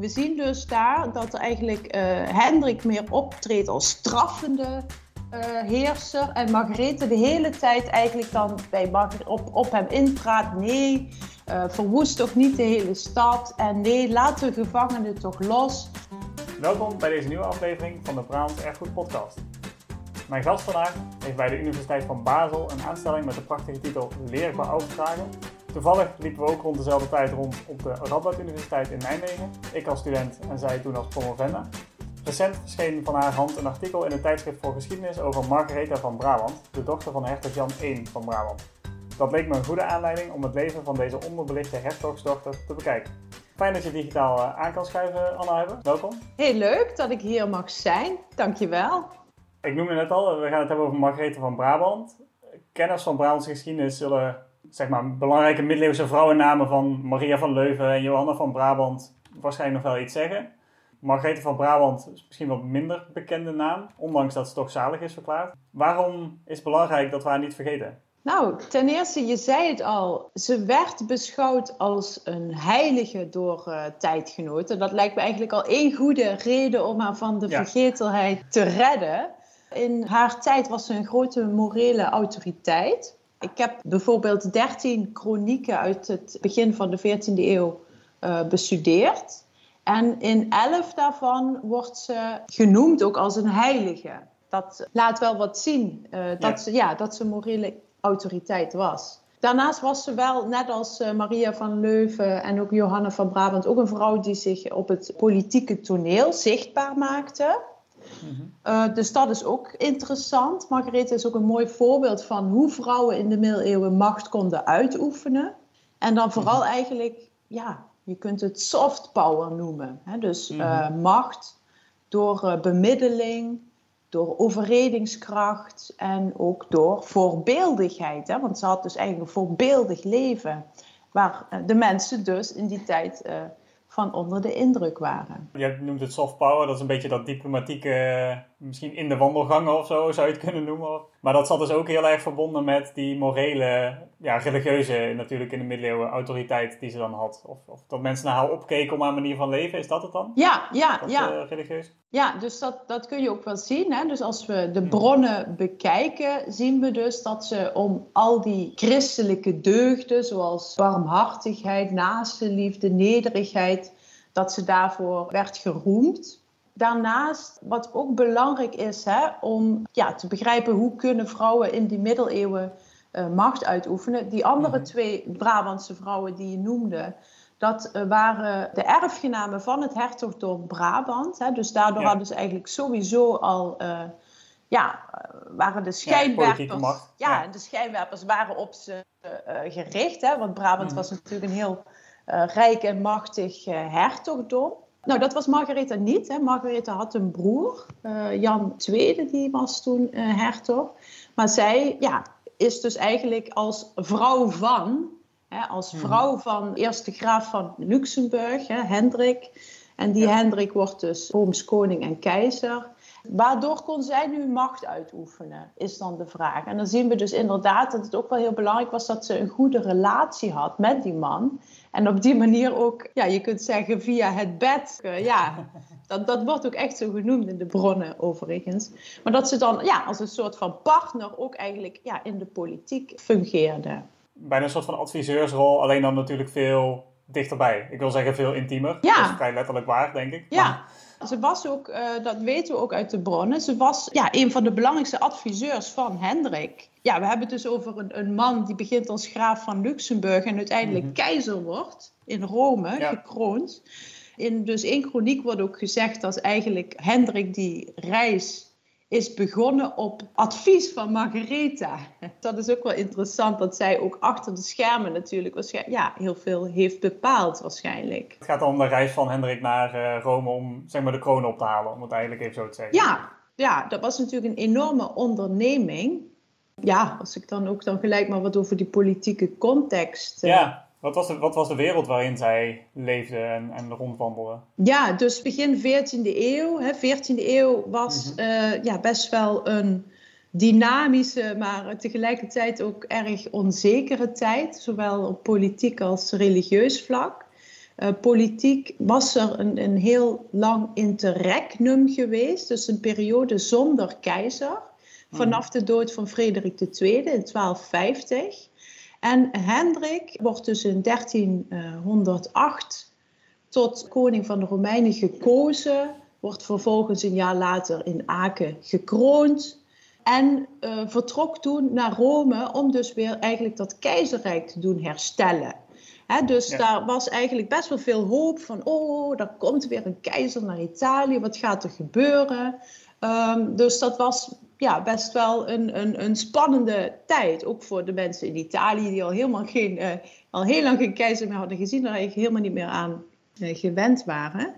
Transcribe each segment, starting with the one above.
we zien dus daar dat eigenlijk uh, Hendrik meer optreedt als straffende uh, heerser. En Margarethe de hele tijd eigenlijk dan bij op, op hem inpraat. Nee, uh, verwoest toch niet de hele stad. En nee, laat de gevangenen toch los. Welkom bij deze nieuwe aflevering van de Brabants Erfgoed Podcast. Mijn gast vandaag heeft bij de Universiteit van Basel een aanstelling met de prachtige titel Leerbaar overdragen. Toevallig liepen we ook rond dezelfde tijd rond op de Radboud Universiteit in Nijmegen. Ik als student en zij toen als promovenda. Recent verscheen van haar hand een artikel in het tijdschrift voor geschiedenis over Margaretha van Brabant, de dochter van hertog Jan I van Brabant. Dat leek me een goede aanleiding om het leven van deze onderbelichte hertogsdochter te bekijken. Fijn dat je digitaal eh, aan kan schuiven, Anna Hebben. Welkom. Heel leuk dat ik hier mag zijn. Dankjewel. Ik noemde net al, we gaan het hebben over Margaretha van Brabant. Kenners van Brabantse geschiedenis zullen zeg maar, belangrijke middeleeuwse vrouwennamen van Maria van Leuven en Johanna van Brabant waarschijnlijk nog wel iets zeggen. Margrethe van Brabant is misschien wat minder bekende naam, ondanks dat ze toch zalig is verklaard. Waarom is het belangrijk dat we haar niet vergeten? Nou, ten eerste, je zei het al, ze werd beschouwd als een heilige door uh, tijdgenoten. Dat lijkt me eigenlijk al één goede reden om haar van de vergetelheid te redden. In haar tijd was ze een grote morele autoriteit. Ik heb bijvoorbeeld 13 chronieken uit het begin van de 14e eeuw uh, bestudeerd. En in elf daarvan wordt ze genoemd ook als een heilige. Dat laat wel wat zien uh, dat, ja. Ze, ja, dat ze morele autoriteit was. Daarnaast was ze wel, net als uh, Maria van Leuven en ook Johanna van Brabant, ook een vrouw die zich op het politieke toneel zichtbaar maakte. Mm -hmm. dus dat is ook interessant. Margarethe is ook een mooi voorbeeld van hoe vrouwen in de middeleeuwen macht konden uitoefenen. En dan vooral mm -hmm. eigenlijk ja, je kunt het soft power noemen. Hè? Dus mm -hmm. macht door uh, bemiddeling, door overredingskracht en ook door voorbeeldigheid. Hè? Want ze had dus eigenlijk een voorbeeldig leven. Waar uh, de mensen dus in die tijd van onder de indruk waren. Je noemt het soft power, dat is een beetje dat diplomatieke, misschien in de wandelgangen of zo zou je het kunnen noemen. Maar dat zat dus ook heel erg verbonden met die morele, ja, religieuze, natuurlijk in de middeleeuwen, autoriteit die ze dan had. Of, of dat mensen naar haar opkeken om haar manier van leven, is dat het dan? Ja, ja, dat, ja. Uh, religieus? Ja, dus dat, dat kun je ook wel zien. Hè? Dus als we de bronnen bekijken, zien we dus dat ze om al die christelijke deugden, zoals barmhartigheid, naastenliefde, nederigheid, dat ze daarvoor werd geroemd. Daarnaast, wat ook belangrijk is hè, om ja, te begrijpen hoe kunnen vrouwen in die middeleeuwen uh, macht uitoefenen. Die andere -hmm. twee Brabantse vrouwen die je noemde, dat uh, waren de erfgenamen van het hertogdom Brabant. Hè, dus daardoor ja. hadden ze eigenlijk sowieso al, uh, ja, waren de schijnwerpers, ja, ja, de schijnwerpers waren op ze gericht. Hè, want Brabant mm -hmm. was natuurlijk een heel rijk en machtig hertogdom. Nou, dat was Margaretha niet. Hè. Margaretha had een broer, uh, Jan II, die was toen uh, hertog. Maar zij ja, is dus eigenlijk als vrouw van, hè, als vrouw van eerste graaf van Luxemburg, hè, Hendrik. En die ja. Hendrik wordt dus Rooms koning en keizer. Waardoor kon zij nu macht uitoefenen, is dan de vraag. En dan zien we dus inderdaad dat het ook wel heel belangrijk was dat ze een goede relatie had met die man. En op die manier ook, ja, je kunt zeggen via het bed. Uh, ja, dat, dat wordt ook echt zo genoemd in de bronnen overigens. Maar dat ze dan ja, als een soort van partner ook eigenlijk ja, in de politiek fungeerde. Bijna een soort van adviseursrol, alleen dan natuurlijk veel dichterbij. Ik wil zeggen veel intiemer. Ja. Dat is vrij letterlijk waar, denk ik. Ja. Maar... Ze was ook, uh, dat weten we ook uit de bronnen, ze was ja, een van de belangrijkste adviseurs van Hendrik. Ja, we hebben het dus over een, een man die begint als graaf van Luxemburg en uiteindelijk mm -hmm. keizer wordt in Rome, ja. gekroond. In dus één chroniek wordt ook gezegd dat eigenlijk Hendrik die reis is begonnen op advies van Margaretha. Dat is ook wel interessant dat zij ook achter de schermen natuurlijk waarschijnlijk, ja, heel veel heeft bepaald waarschijnlijk. Het gaat om de reis van Hendrik naar uh, Rome om zeg maar, de kroon op te halen, om het eigenlijk even zo te zeggen. Ja, ja, dat was natuurlijk een enorme onderneming. Ja, als ik dan ook dan gelijk maar wat over die politieke context... Uh, ja. Wat was, de, wat was de wereld waarin zij leefde en, en rondwandelde? Ja, dus begin 14e eeuw. Hè, 14e eeuw was mm -hmm. uh, ja, best wel een dynamische, maar tegelijkertijd ook erg onzekere tijd. Zowel op politiek als religieus vlak. politiek was er een, een heel lang interregnum geweest, dus een periode zonder keizer, vanaf de dood van Frederik II in 1250. En Hendrik wordt dus in 1308 tot koning van de Romeinen gekozen, wordt vervolgens een jaar later in Aken gekroond. En uh, vertrok toen naar Rome om dus weer eigenlijk dat keizerrijk te doen herstellen. dus daar was eigenlijk best wel veel hoop van, oh, er komt weer een keizer naar Italië, wat gaat er gebeuren? Um, dus dat was ja, best wel een, een, een spannende tijd, ook voor de mensen in Italië die al helemaal geen, uh, al heel lang geen keizer meer hadden gezien, daar eigenlijk helemaal niet meer aan uh, gewend waren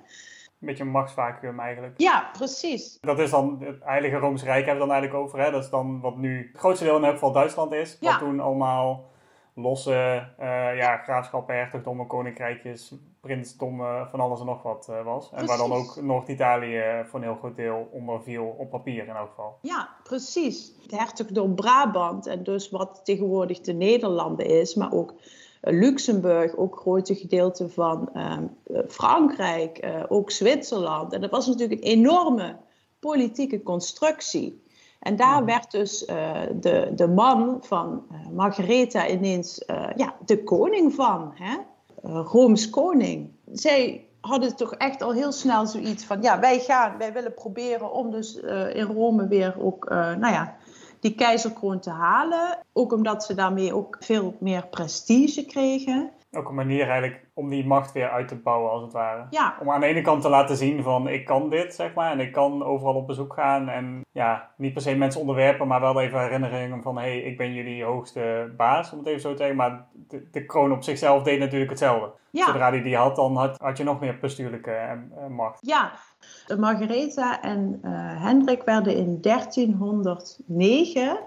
een beetje een machtsvacuum eigenlijk. Ja, precies. Dat is dan het Heilige Roomse Rijk hebben we dan eigenlijk over. Hè? Dat is dan wat nu het grootste deel in elk geval Duitsland is. Wat toen allemaal losse uh, ja, graafschappen, hertogdommen, koninkrijkjes, prinsdommen, van alles en nog wat uh, was. En waar dan ook Noord-Italië voor een heel groot deel onder viel op papier in elk geval. Ja, precies. Het hertogdom Brabant en dus wat tegenwoordig de Nederlanden is, maar ook Luxemburg, ook grote gedeelten van ehm, Frankrijk, eh, ook Zwitserland. En dat was natuurlijk een enorme politieke constructie. En daar werd dus uh, de, de man van Margaretha ineens ja, de koning van, hè? Rooms koning. Zij hadden toch echt al heel snel zoiets van, ja, wij gaan, wij willen proberen om dus in Rome weer ook, nou ja, die keizerkroon te halen. Ook omdat ze daarmee ook veel meer prestige kregen. Ook een manier eigenlijk om die macht weer uit te bouwen, als het ware. Ja. Om aan de ene kant te laten zien van ik kan dit, zeg maar. En ik kan overal op bezoek gaan. En ja, niet per se mensen onderwerpen, maar wel even herinneringen van hé, hey, ik ben jullie hoogste baas, om het even zo te zeggen. Maar de, de kroon op zichzelf deed natuurlijk hetzelfde. Ja. Zodra hij die had, dan had, had je nog meer bestuurlijke uh, macht. Ja, Margaretha en uh, Hendrik werden in 1309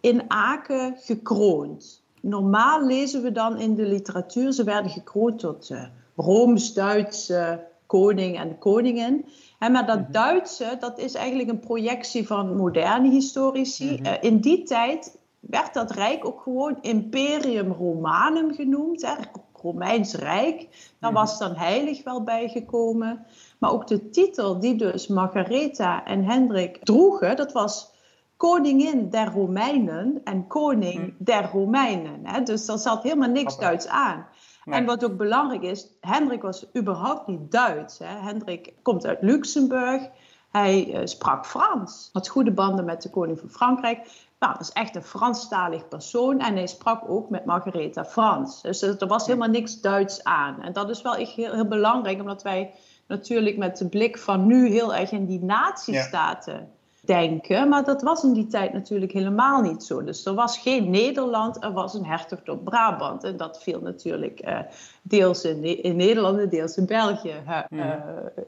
in Aken gekroond. Normaal lezen we dan in de literatuur, ze werden gekroond tot uh, Rooms-Duitse koning en koningin. Maar dat mhm. Duitse, dat is eigenlijk een projectie van moderne historici. Mhm. uh, in die tijd werd dat rijk ook gewoon Imperium Romanum genoemd, hè, Romeins Rijk. Daar mhm. was dan heilig wel bijgekomen. Maar ook de titel die dus Margaretha en Hendrik droegen, dat was koningin der Romeinen en koning hmm. der Romeinen. Hè? Dus daar zat helemaal niks Duits aan. En wat ook belangrijk is, Hendrik was überhaupt niet Duits. Hè? Hendrik komt uit Luxemburg. Hij uh, sprak Frans, had goede banden met de koning van Frankrijk. Nou, dat is echt een Franstalig persoon en hij sprak ook met Margaretha Frans. Dus er was helemaal niks Duits aan. En dat is wel echt heel, heel belangrijk, omdat wij natuurlijk met de blik van nu heel erg in die natiestaten denken. Maar dat was in die tijd natuurlijk helemaal niet zo. Dus er was geen Nederland, er was een hertogdom Brabant. En dat viel natuurlijk uh, deels in, in, Nederland deels in België. Uh,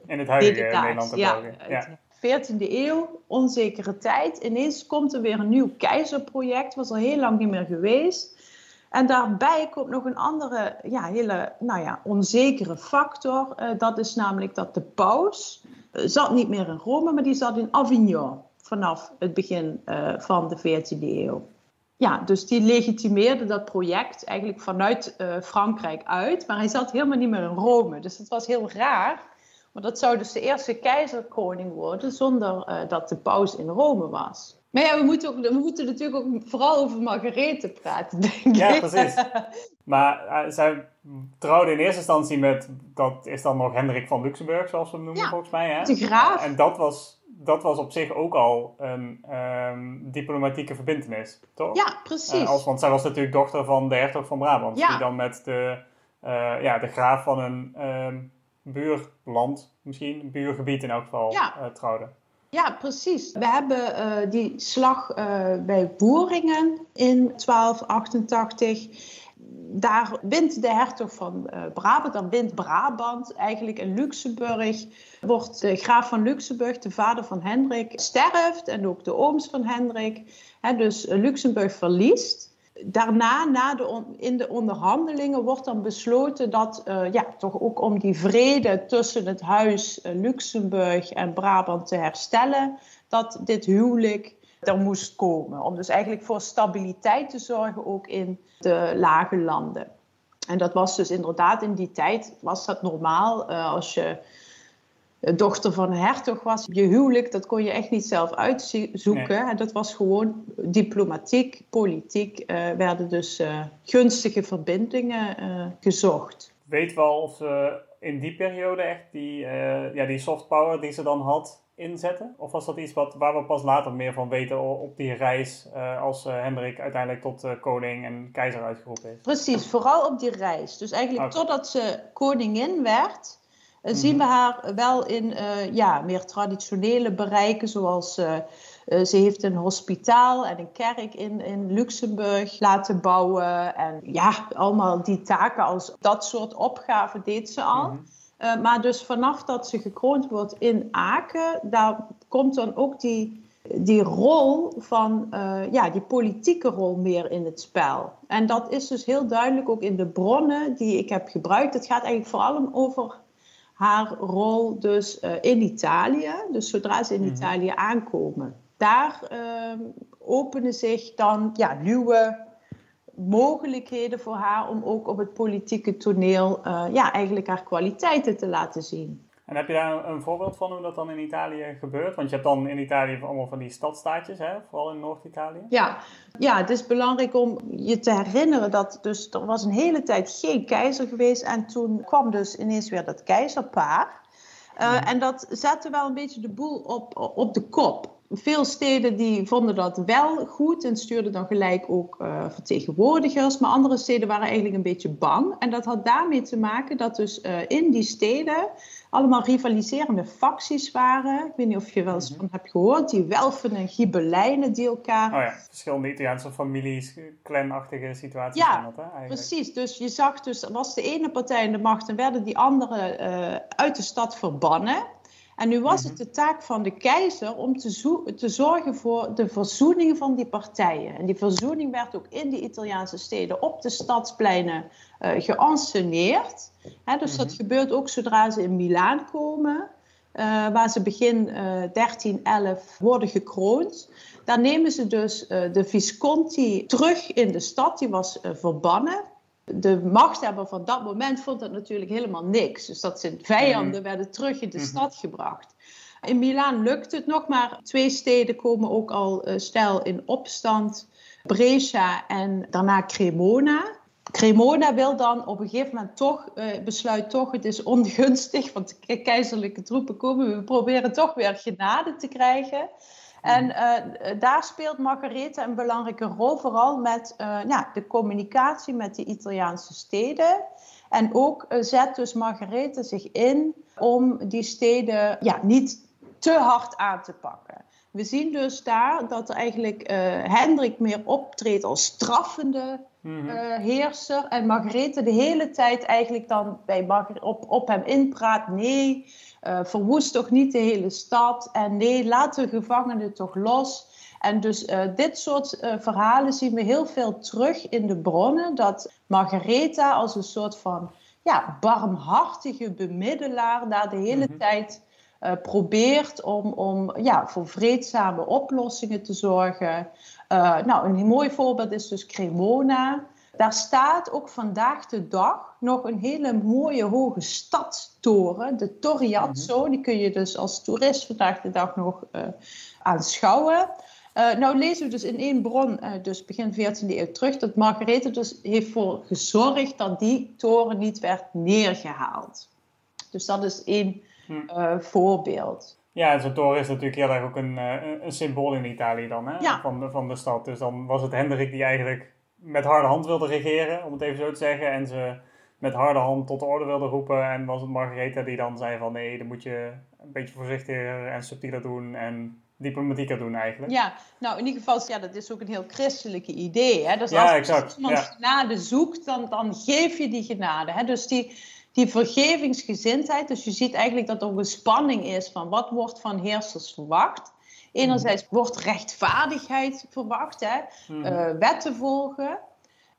in het huidige Nederland en ja, België. Ja. 14e eeuw, onzekere tijd. Ineens komt er weer een nieuw keizerproject, was al heel lang niet meer geweest. En daarbij komt nog een andere, ja, hele nou ja, onzekere factor. Uh, dat is namelijk dat de paus uh, zat niet meer in Rome, maar die zat in Avignon vanaf het begin uh, van de 14e eeuw. Ja, dus die legitimeerde dat project eigenlijk vanuit Frankrijk uit, maar hij zat helemaal niet meer in Rome. Dus dat was heel raar. Maar dat zou dus de eerste keizerkoning worden zonder dat de paus in Rome was. Maar ja, we moeten, ook, we moeten natuurlijk ook vooral over Margarethe praten, denk ik. Ja, precies. Maar uh, zij trouwde in eerste instantie met, dat is dan nog Hendrik van Luxemburg, zoals we hem noemen volgens mij. Hè? De graaf. En dat was, dat was op zich ook al een um, diplomatieke verbindenis, toch? Ja, precies. Uh, als, want zij was natuurlijk dochter van de hertog van Brabant. Ja. Die dan met de, uh, ja, de graaf van een um, buurland, misschien, een buurgebied in elk geval, ja. trouwde. Ja, precies. We hebben uh, die slag uh, bij Boeringen in 1288. Daar wint de hertog van uh, Brabant, dan wint Brabant eigenlijk in Luxemburg. Wordt de graaf van Luxemburg, de vader van Hendrik, sterft en ook de ooms van Hendrik. He, dus Luxemburg verliest daarna, na de in de onderhandelingen, wordt dan besloten dat uh, ja, toch ook om die vrede tussen het huis Luxemburg en Brabant te herstellen, dat dit huwelijk er moest komen. Om dus eigenlijk voor stabiliteit te zorgen ook in de lage landen. En dat was dus inderdaad in die tijd was dat normaal. Uh, als je dochter van een hertog was, je huwelijk, dat kon je echt niet zelf uitzoeken. En dat was gewoon diplomatiek, politiek, uh, werden dus uh, gunstige verbindingen gezocht. Weet wel of in die periode echt die, ja, die soft power die ze dan had, inzetten? Of was dat iets wat, waar we pas later meer van weten op die reis uh, als uh, Hendrik uiteindelijk tot koning en keizer uitgeroepen is? Precies, vooral op die reis. Dus eigenlijk totdat ze koningin werd, mm -hmm. zien we haar wel in ja, meer traditionele bereiken, zoals ze heeft een hospitaal en een kerk in, in Luxemburg laten bouwen. En ja, allemaal die taken als dat soort opgaven deed ze al. Mm -hmm. Uh, maar dus vanaf dat ze gekroond wordt in Aken, daar komt dan ook die, die rol van, uh, ja, die politieke rol meer in het spel. En dat is dus heel duidelijk ook in de bronnen die ik heb gebruikt. Het gaat eigenlijk vooral over haar rol dus uh, in Italië. Dus zodra ze in -hmm. Italië aankomen. Daar openen zich dan ja, nieuwe mogelijkheden voor haar om ook op het politieke toneel uh, ja, eigenlijk haar kwaliteiten te laten zien. En heb je daar een voorbeeld van hoe dat dan in Italië gebeurt? Want je hebt dan in Italië allemaal van die stadstaatjes, hè? vooral in Noord-Italië. Ja. ja, het is belangrijk om je te herinneren dat dus, er was een hele tijd geen keizer geweest. En toen kwam dus ineens weer dat keizerpaar. Uh, En dat zette wel een beetje de boel op, op de kop veel steden die vonden dat wel goed en stuurden dan gelijk ook uh, vertegenwoordigers. Maar andere steden waren eigenlijk een beetje bang. En dat had daarmee te maken dat dus uh, in die steden allemaal rivaliserende facties waren. Ik weet niet of je wel eens van hebt gehoord. Die Welfen en Gibelijnen die elkaar... Oh ja, verschillende Italiaanse families, clanachtige situaties. Ja, dat, hè, eigenlijk. precies. Dus je zag dus, was de ene partij in de macht en werden die andere uh, uit de stad verbannen. En nu was het mhm. de taak van de keizer om te, te, zorgen voor de verzoening van die partijen. En die verzoening werd ook in die Italiaanse steden op de stadspleinen uh, geanceneerd. dus dat mhm. gebeurt ook zodra ze in Milaan komen, uh, waar ze begin uh, 1311 worden gekroond. Daar nemen ze dus de Visconti terug in de stad, die was verbannen de machthebber van dat moment vond dat natuurlijk helemaal niks. Dus dat zijn vijanden mhm. werden terug in de mhm. stad gebracht. In Milaan lukt het nog, maar twee steden komen ook al uh, stijl in opstand. Brescia en daarna Cremona. Cremona wil dan op een gegeven moment toch, uh, besluit toch, het is ongunstig, want de keizerlijke troepen komen, we proberen toch weer genade te krijgen. En uh, daar speelt Margarethe een belangrijke rol, vooral met uh, ja, de communicatie met de Italiaanse steden. En ook uh, zet dus Margarethe zich in om die steden ja, niet te hard aan te pakken. We zien dus daar dat eigenlijk Hendrik meer optreedt als straffende mm heerser. En Margarethe de hele tijd eigenlijk dan bij op, op hem inpraat. Nee, uh, verwoest toch niet de hele stad. En nee, laat de gevangenen toch los. En dus uh, dit soort uh, verhalen zien we heel veel terug in de bronnen. Dat Margaretha als een soort van ja, barmhartige bemiddelaar daar de hele mm-hmm. tijd probeert om, om ja, voor vreedzame oplossingen te zorgen. nou, een mooi voorbeeld is dus Cremona. Daar staat ook vandaag de dag nog een hele mooie hoge stadstoren, de Torriazzo. Mm Die kun je dus als toerist vandaag de dag nog uh, aanschouwen. Uh, nou lezen we dus in één bron, uh, dus begin 14e eeuw terug, dat Margarethe dus heeft voor gezorgd dat die toren niet werd neergehaald. Dus dat is één hm. voorbeeld. Ja, en zo'n toren is natuurlijk heel erg ook een, een symbool in Italië dan, hè? Ja. Van, de, van de stad. Dus dan was het Hendrik die eigenlijk met harde hand wilde regeren, om het even zo te zeggen. En ze met harde hand tot de orde wilde roepen. En was het Margaretha die dan zei van nee, dan moet je een beetje voorzichtiger en subtieler doen en diplomatieker doen eigenlijk. Ja, nou in ieder geval, ja, dat is ook een heel christelijke idee. Hè? Dus ja, als exact. iemand ja. genade zoekt, dan, dan geef je die genade. Hè? Dus die, die vergevingsgezindheid, dus je ziet eigenlijk dat er een spanning is van wat wordt van heersers verwacht. Enerzijds wordt rechtvaardigheid verwacht, hè? Uh, wetten volgen. Uh,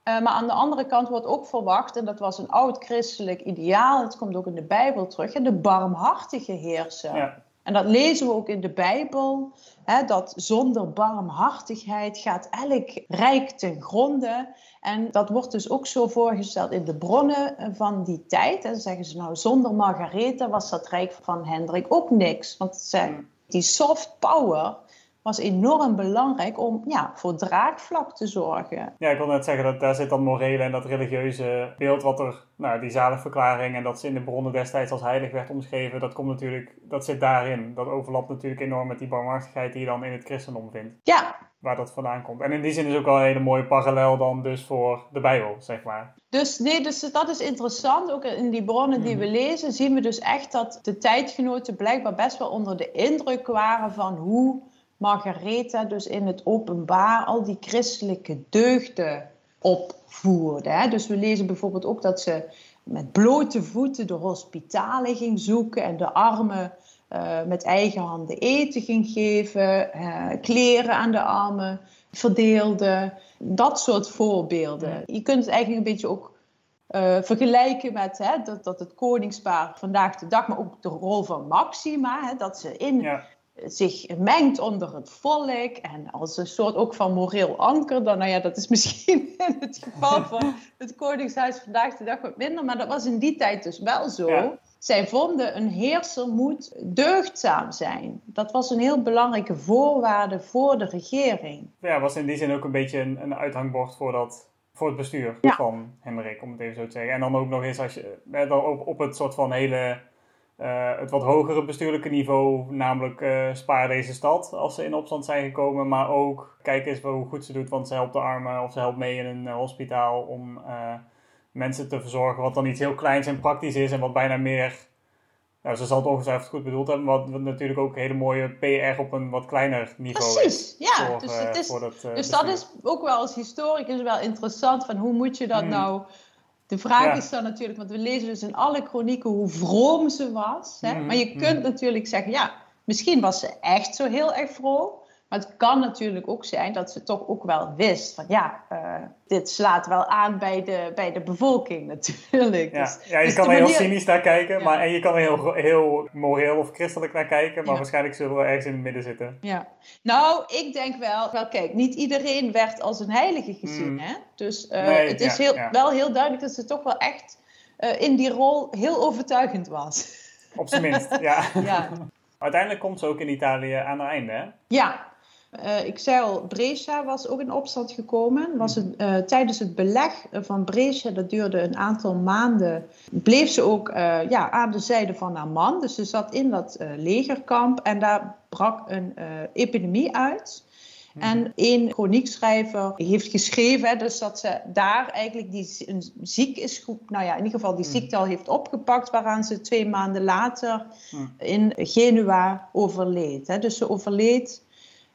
maar aan de andere kant wordt ook verwacht, en dat was een oud christelijk ideaal, het komt ook in de Bijbel terug, de barmhartige heerser. Ja. En dat lezen we ook in de Bijbel, hè, dat zonder barmhartigheid gaat elk rijk ten gronde. En dat wordt dus ook zo voorgesteld in de bronnen van die tijd. En zeggen ze nou, zonder Margaretha was dat rijk van Hendrik ook niks. Want ze, die soft power was enorm belangrijk om ja, voor draagvlak te zorgen. Ja, ik wil net zeggen dat daar zit dan morele en dat religieuze beeld wat er, nou, die zaligverklaring en dat ze in de bronnen destijds als heilig werd omschreven, dat komt natuurlijk, dat zit daarin. Dat overlapt natuurlijk enorm met die barmhartigheid die je dan in het christendom vindt. Ja. Waar dat vandaan komt. En in die zin is ook wel een hele mooie parallel dan dus voor de Bijbel, zeg maar. Dus nee, dus dat is interessant. Ook in die bronnen die we mhm. lezen, zien we dus echt dat de tijdgenoten blijkbaar best wel onder de indruk waren van hoe Margaretha dus in het openbaar al die christelijke deugden opvoerde. Hè? Dus we lezen bijvoorbeeld ook dat ze met blote voeten de hospitalen ging zoeken en de armen uh, met eigen handen eten ging geven, uh, kleren aan de armen verdeelde. Dat soort voorbeelden. Je kunt het eigenlijk een beetje ook uh, vergelijken met hè, dat, dat het koningspaar vandaag de dag, maar ook de rol van Maxima, hè, dat ze in ja zich mengt onder het volk en als een soort ook van moreel anker. Dan, nou ja, dat is misschien in het geval van het Koningshuis vandaag de dag wat minder, maar dat was in die tijd dus wel zo. Zij vonden een heerser moet deugdzaam zijn. Dat was een heel belangrijke voorwaarde voor de regering. Ja, was in die zin ook een beetje een, een uithangbord voor, dat, voor het bestuur van Hendrik, om het even zo te zeggen. En dan ook nog eens als je dan op, op het soort van hele uh, het wat hogere bestuurlijke niveau, namelijk uh, spaar deze stad als ze in opstand zijn gekomen, maar ook kijk eens hoe goed ze doet, want ze helpt de armen of ze helpt mee in een uh, hospitaal om mensen te verzorgen, wat dan iets heel kleins en praktisch is en wat bijna meer, nou, ze zal het ongetwijfeld goed bedoeld hebben, wat, wat natuurlijk ook hele mooie PR op een wat kleiner niveau Precies, is. ja. Voor, dus, het is, dat, dus dat is ook wel als historicus wel interessant, van hoe moet je dat hmm. nou de vraag is dan natuurlijk, want we lezen dus in alle chronieken hoe vroom ze was. Hè? Mm, maar je kunt mm. natuurlijk zeggen, ja, misschien was ze echt zo heel erg vroom. Maar het kan natuurlijk ook zijn dat ze toch ook wel wist van ja, uh, dit slaat wel aan bij de, bij de bevolking natuurlijk. Ja, dus, ja je dus kan er heel cynisch naar kijken, maar, en je kan er heel, heel moreel of christelijk naar kijken, maar waarschijnlijk zullen we ergens in het midden zitten. Ja, nou, ik denk wel, wel kijk, niet iedereen werd als een heilige gezien. Mm. Hè? Dus uh, het is heel, wel heel duidelijk dat ze toch wel echt uh, in die rol heel overtuigend was. Op zijn minst, ja. ja. Uiteindelijk komt ze ook in Italië aan het einde, hè? Ja, uh, ik zei al, Brescia was ook in opstand gekomen. Was het, uh, tijdens het beleg van Brescia, dat duurde een aantal maanden, bleef ze ook uh, ja, aan de zijde van haar man. Dus ze zat in dat legerkamp en daar brak een epidemie uit. Mhm. En één chroniekschrijver heeft geschreven hè, dus dat ze daar eigenlijk die, een ziek is, nou ja, in ieder geval die mhm. ziekte al heeft opgepakt, waaraan ze twee maanden later mhm. in Genua overleed. Hè. Dus ze overleed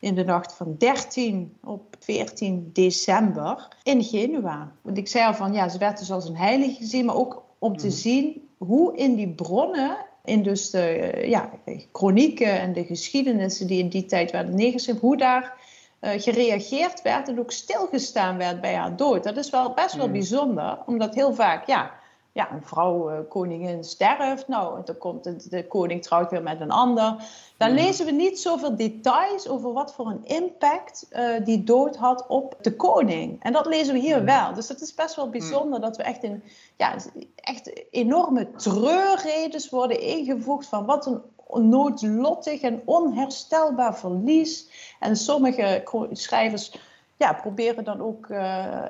in de nacht van 13 op 14 december in Genua. Want ik zei al van ja, ze werd dus als een heilige gezien, maar ook om te mhm. zien hoe in die bronnen, in dus de ja, chronieken en de geschiedenissen die in die tijd werden neergeschreven, hoe daar uh, gereageerd werd en ook stilgestaan werd bij haar dood. Dat is wel best wel mhm. bijzonder, omdat heel vaak, ja, ja, een vrouw, uh, koningin, sterft. Nou, dan komt de, de, koning trouwt weer met een ander. Dan hmm. lezen we niet zoveel details over wat voor een impact uh, die dood had op de koning. En dat lezen we hier hmm. wel. Dus het is best wel bijzonder dat we echt, in, ja, echt enorme treurredes worden ingevoegd van wat een noodlottig en onherstelbaar verlies. En sommige schrijvers ja, proberen dan ook uh,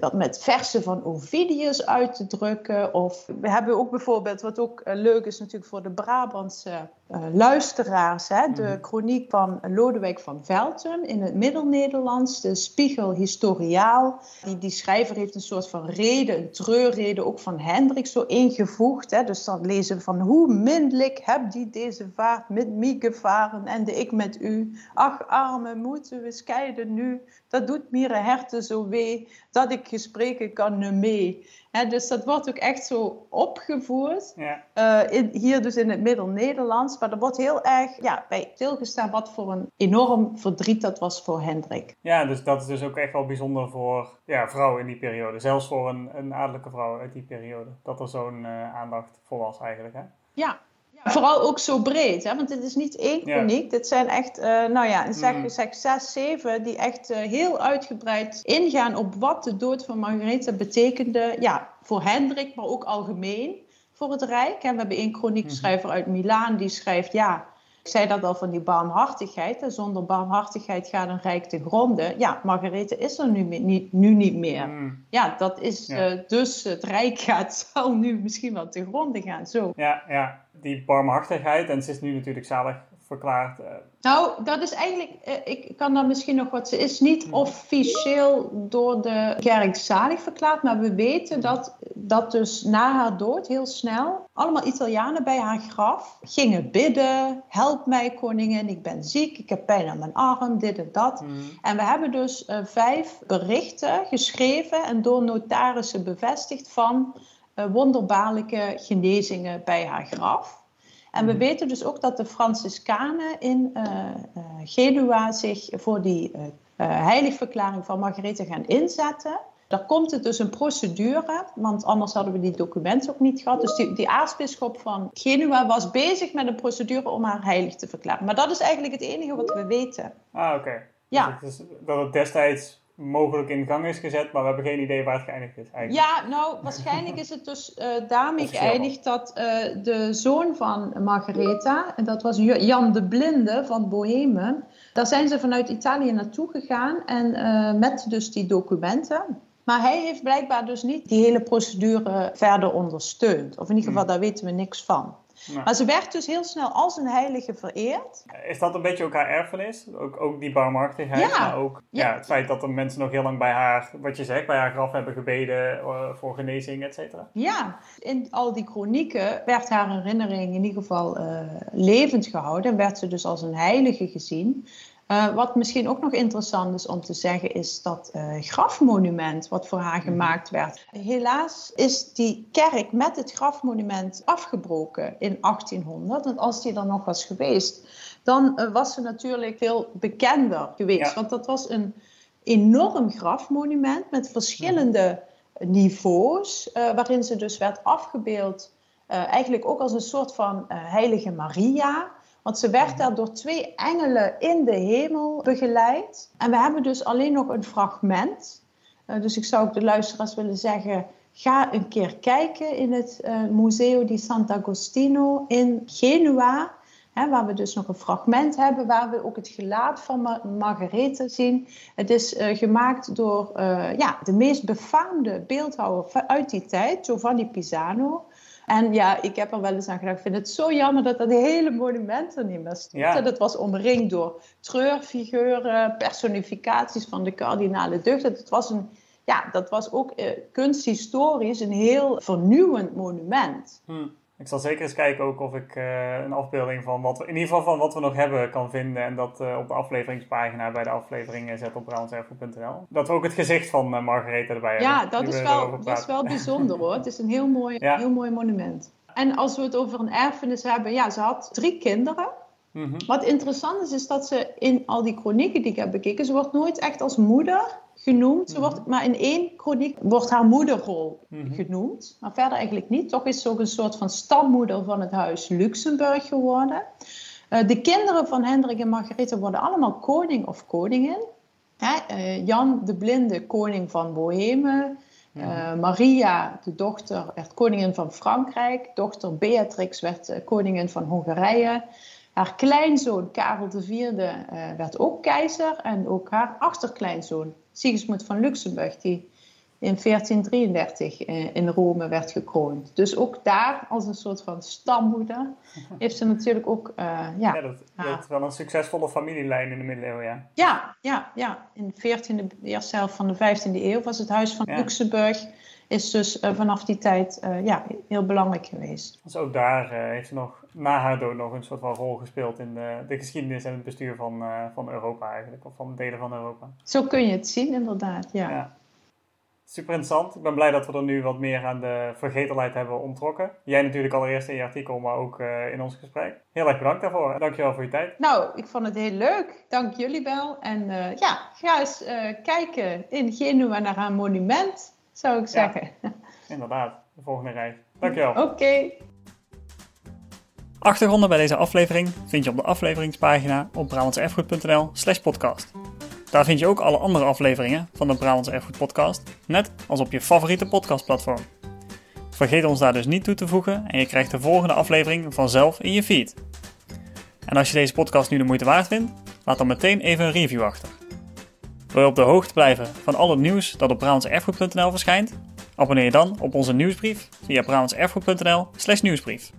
dat met versen van Ovidius uit te drukken. Of we hebben ook bijvoorbeeld, wat ook uh, leuk is natuurlijk voor de Brabantse uh, luisteraars, hè, de mm. chroniek van Lodewijk van Velten in het Middel-Nederlands, de Spiegel Historiaal. Die, die schrijver heeft een soort van reden, een treurrede ook van Hendrik zo ingevoegd. Hè. Dus dan lezen we van hoe mindelijk heb die deze vaart met mij gevaren en de ik met u. Ach arme, moeten we scheiden nu, dat doet mir herten zo wee, dat ik gespreken kan nu dus dat wordt ook echt zo opgevoerd. Ja. Uh, in, hier dus in het Middel-Nederlands. Maar er wordt heel erg ja, bij stilgestaan wat voor een enorm verdriet dat was voor Hendrik. Ja, dus dat is dus ook echt wel bijzonder voor ja, vrouwen in die periode. Zelfs voor een, een adellijke vrouw uit die periode. Dat er zo'n uh, aandacht voor was eigenlijk. Hè? Ja, vooral ook zo breed, hè? want dit is niet één chroniek. Dit zijn echt, uh, nou ja, zeg, mm. zeg zes, zeven, die echt uh, heel uitgebreid ingaan op wat de dood van Margaretha betekende. Ja, voor Hendrik, maar ook algemeen voor het Rijk. En we hebben één chroniekschrijver mhm. uit Milaan die schrijft, ja, ik zei dat al van die barmhartigheid. En zonder barmhartigheid gaat een rijk te gronden. Ja, Margarethe is er nu, niet, nu niet meer. Mm. Ja, dat is eh, dus het rijk gaat, zal nu misschien wel te gronden gaan. Zo. Ja, ja, die barmhartigheid. En ze is nu natuurlijk zalig verklaard. Uh... Nou, dat is eigenlijk, uh, ik kan dan misschien nog wat. Ze is niet mm. officieel door de kerk zalig verklaard, maar we weten dat, dat dus na haar dood heel snel allemaal Italianen bij haar graf gingen bidden: Help mij, koningin, ik ben ziek, ik heb pijn aan mijn arm, dit en dat. Mm. En we hebben dus uh, vijf berichten geschreven en door notarissen bevestigd van wonderbaarlijke genezingen bij haar graf. En we mhm. weten dus ook dat de Franciscanen in uh, Genua zich voor die uh, heiligverklaring van Margarethe gaan inzetten. Daar komt het dus een procedure, want anders hadden we die documenten ook niet gehad. Dus die, die aartsbisschop van Genua was bezig met een procedure om haar heilig te verklaren. Maar dat is eigenlijk het enige wat we weten. Ah, oké. Ja. Dus dat het destijds mogelijk in gang is gezet, maar we hebben geen idee waar het geëindigd is. Eigenlijk. Ja, nou, waarschijnlijk is het dus uh, daarmee geëindigd dat uh, de zoon van Margaretha, en dat was Jan de Blinde van Bohemen, daar zijn ze vanuit Italië naartoe gegaan en uh, met dus die documenten. Maar hij heeft blijkbaar dus niet die hele procedure verder ondersteund. Of in ieder geval, hmm. daar weten we niks van. Maar ze werd dus heel snel als een heilige vereerd. Is dat een beetje ook haar erfenis? Ook, ook die barmhartigheid, ja. maar ook ja. het feit dat de mensen nog heel lang bij haar, wat je zegt, bij haar graf hebben gebeden uh, voor genezing, et cetera? Ja, in al die chronieken werd haar herinnering in ieder geval uh, levend gehouden en werd ze dus als een heilige gezien. Uh, wat misschien ook nog interessant is om te zeggen, is dat uh, grafmonument wat voor haar mhm. gemaakt werd. Helaas is die kerk met het grafmonument afgebroken in 1800. En als die dan nog was geweest, dan uh, was ze natuurlijk veel bekender geweest. Want dat was een enorm grafmonument met verschillende niveaus, waarin ze dus werd afgebeeld. eigenlijk ook als een soort van heilige Maria. Want ze werd daar door twee engelen in de hemel begeleid. En we hebben dus alleen nog een fragment. Uh, dus ik zou ook de luisteraars willen zeggen: ga een keer kijken in het uh, Museo di Sant'Agostino in Genua. Hè, waar we dus nog een fragment hebben, waar we ook het gelaat van Mar Margarethe zien. Het is uh, gemaakt door ja, de meest befaamde beeldhouwer uit die tijd, Giovanni Pisano. En ja, ik heb er wel eens aan gedacht. Ik vind het zo jammer dat dat hele monument er niet meer stond. Ja. Dat was omringd door treurfiguren, personificaties van de kardinale deugden. Het was een, ja, dat was ook uh, kunsthistorisch een heel vernieuwend monument. Hmm. Ik zal zeker eens kijken ook of ik uh, een afbeelding van wat we, in ieder geval van wat we nog hebben kan vinden. En dat uh, op de afleveringspagina bij de aflevering zet op brownsерfel.nl. Dat we ook het gezicht van uh, Margarethe erbij ja, hebben. Ja, dat, is wel, dat is wel bijzonder hoor. Het is een heel mooi, ja. heel mooi monument. En als we het over een erfenis hebben, ja, ze had drie kinderen. Mm -hmm. Wat interessant is, is dat ze in al die chronieken die ik heb bekeken, ze wordt nooit echt als moeder genoemd. Ze wordt, mhm. maar in één chroniek wordt haar moederrol mhm. genoemd. Maar verder eigenlijk niet. Toch is ze ook een soort van stammoeder van het huis Luxemburg geworden. Uh, de kinderen van Hendrik en Margarethe worden allemaal koning of koningin. Hè? Uh, Jan de Blinde, koning van Bohemen. Uh, Maria, de dochter, werd koningin van Frankrijk. Dochter Beatrix werd koningin van Hongarije. Haar kleinzoon Karel IV uh, werd ook keizer. En ook haar achterkleinzoon Sigismund van Luxemburg, die in 1433 eh, in Rome werd gekroond. Dus ook daar, als een soort van stammoeder, heeft ze natuurlijk ook... Uh, ja, ja, dat, dat is wel een succesvolle familielijn in de middeleeuwen, ja. Ja, ja, ja. In de, 14e, de eerste helft van de 15e eeuw was het huis van Luxemburg is dus uh, vanaf die tijd uh, ja, heel belangrijk geweest. Dus ook daar heeft ze nog na haar dood nog een soort van rol gespeeld in de, de geschiedenis en het bestuur van, van Europa eigenlijk, of van delen van Europa. Zo kun je het zien, inderdaad, ja. ja. Super interessant. Ik ben blij dat we er nu wat meer aan de vergetelheid hebben ontrokken. Jij natuurlijk allereerst in je artikel, maar ook in ons gesprek. Heel erg bedankt daarvoor. Dankjewel voor je tijd. Nou, ik vond het heel leuk. Dank jullie wel. En ja, ga eens kijken in Genua naar haar monument zou ik zeggen. inderdaad, de volgende reis. Dankjewel. Oké. Achtergronden bij deze aflevering vind je op de afleveringspagina op brabantserfgoed.nl slash podcast. Daar vind je ook alle andere afleveringen van de Brabantse Erfgoed podcast, net als op je favoriete podcastplatform. Vergeet ons daar dus niet toe te voegen en je krijgt de volgende aflevering vanzelf in je feed. En als je deze podcast nu de moeite waard vindt, laat dan meteen even een review achter. Wil je op de hoogte blijven van al het nieuws dat op brabantserfgoed.nl verschijnt? Abonneer je dan op onze nieuwsbrief via brabantserfgoed.nl slash nieuwsbrief.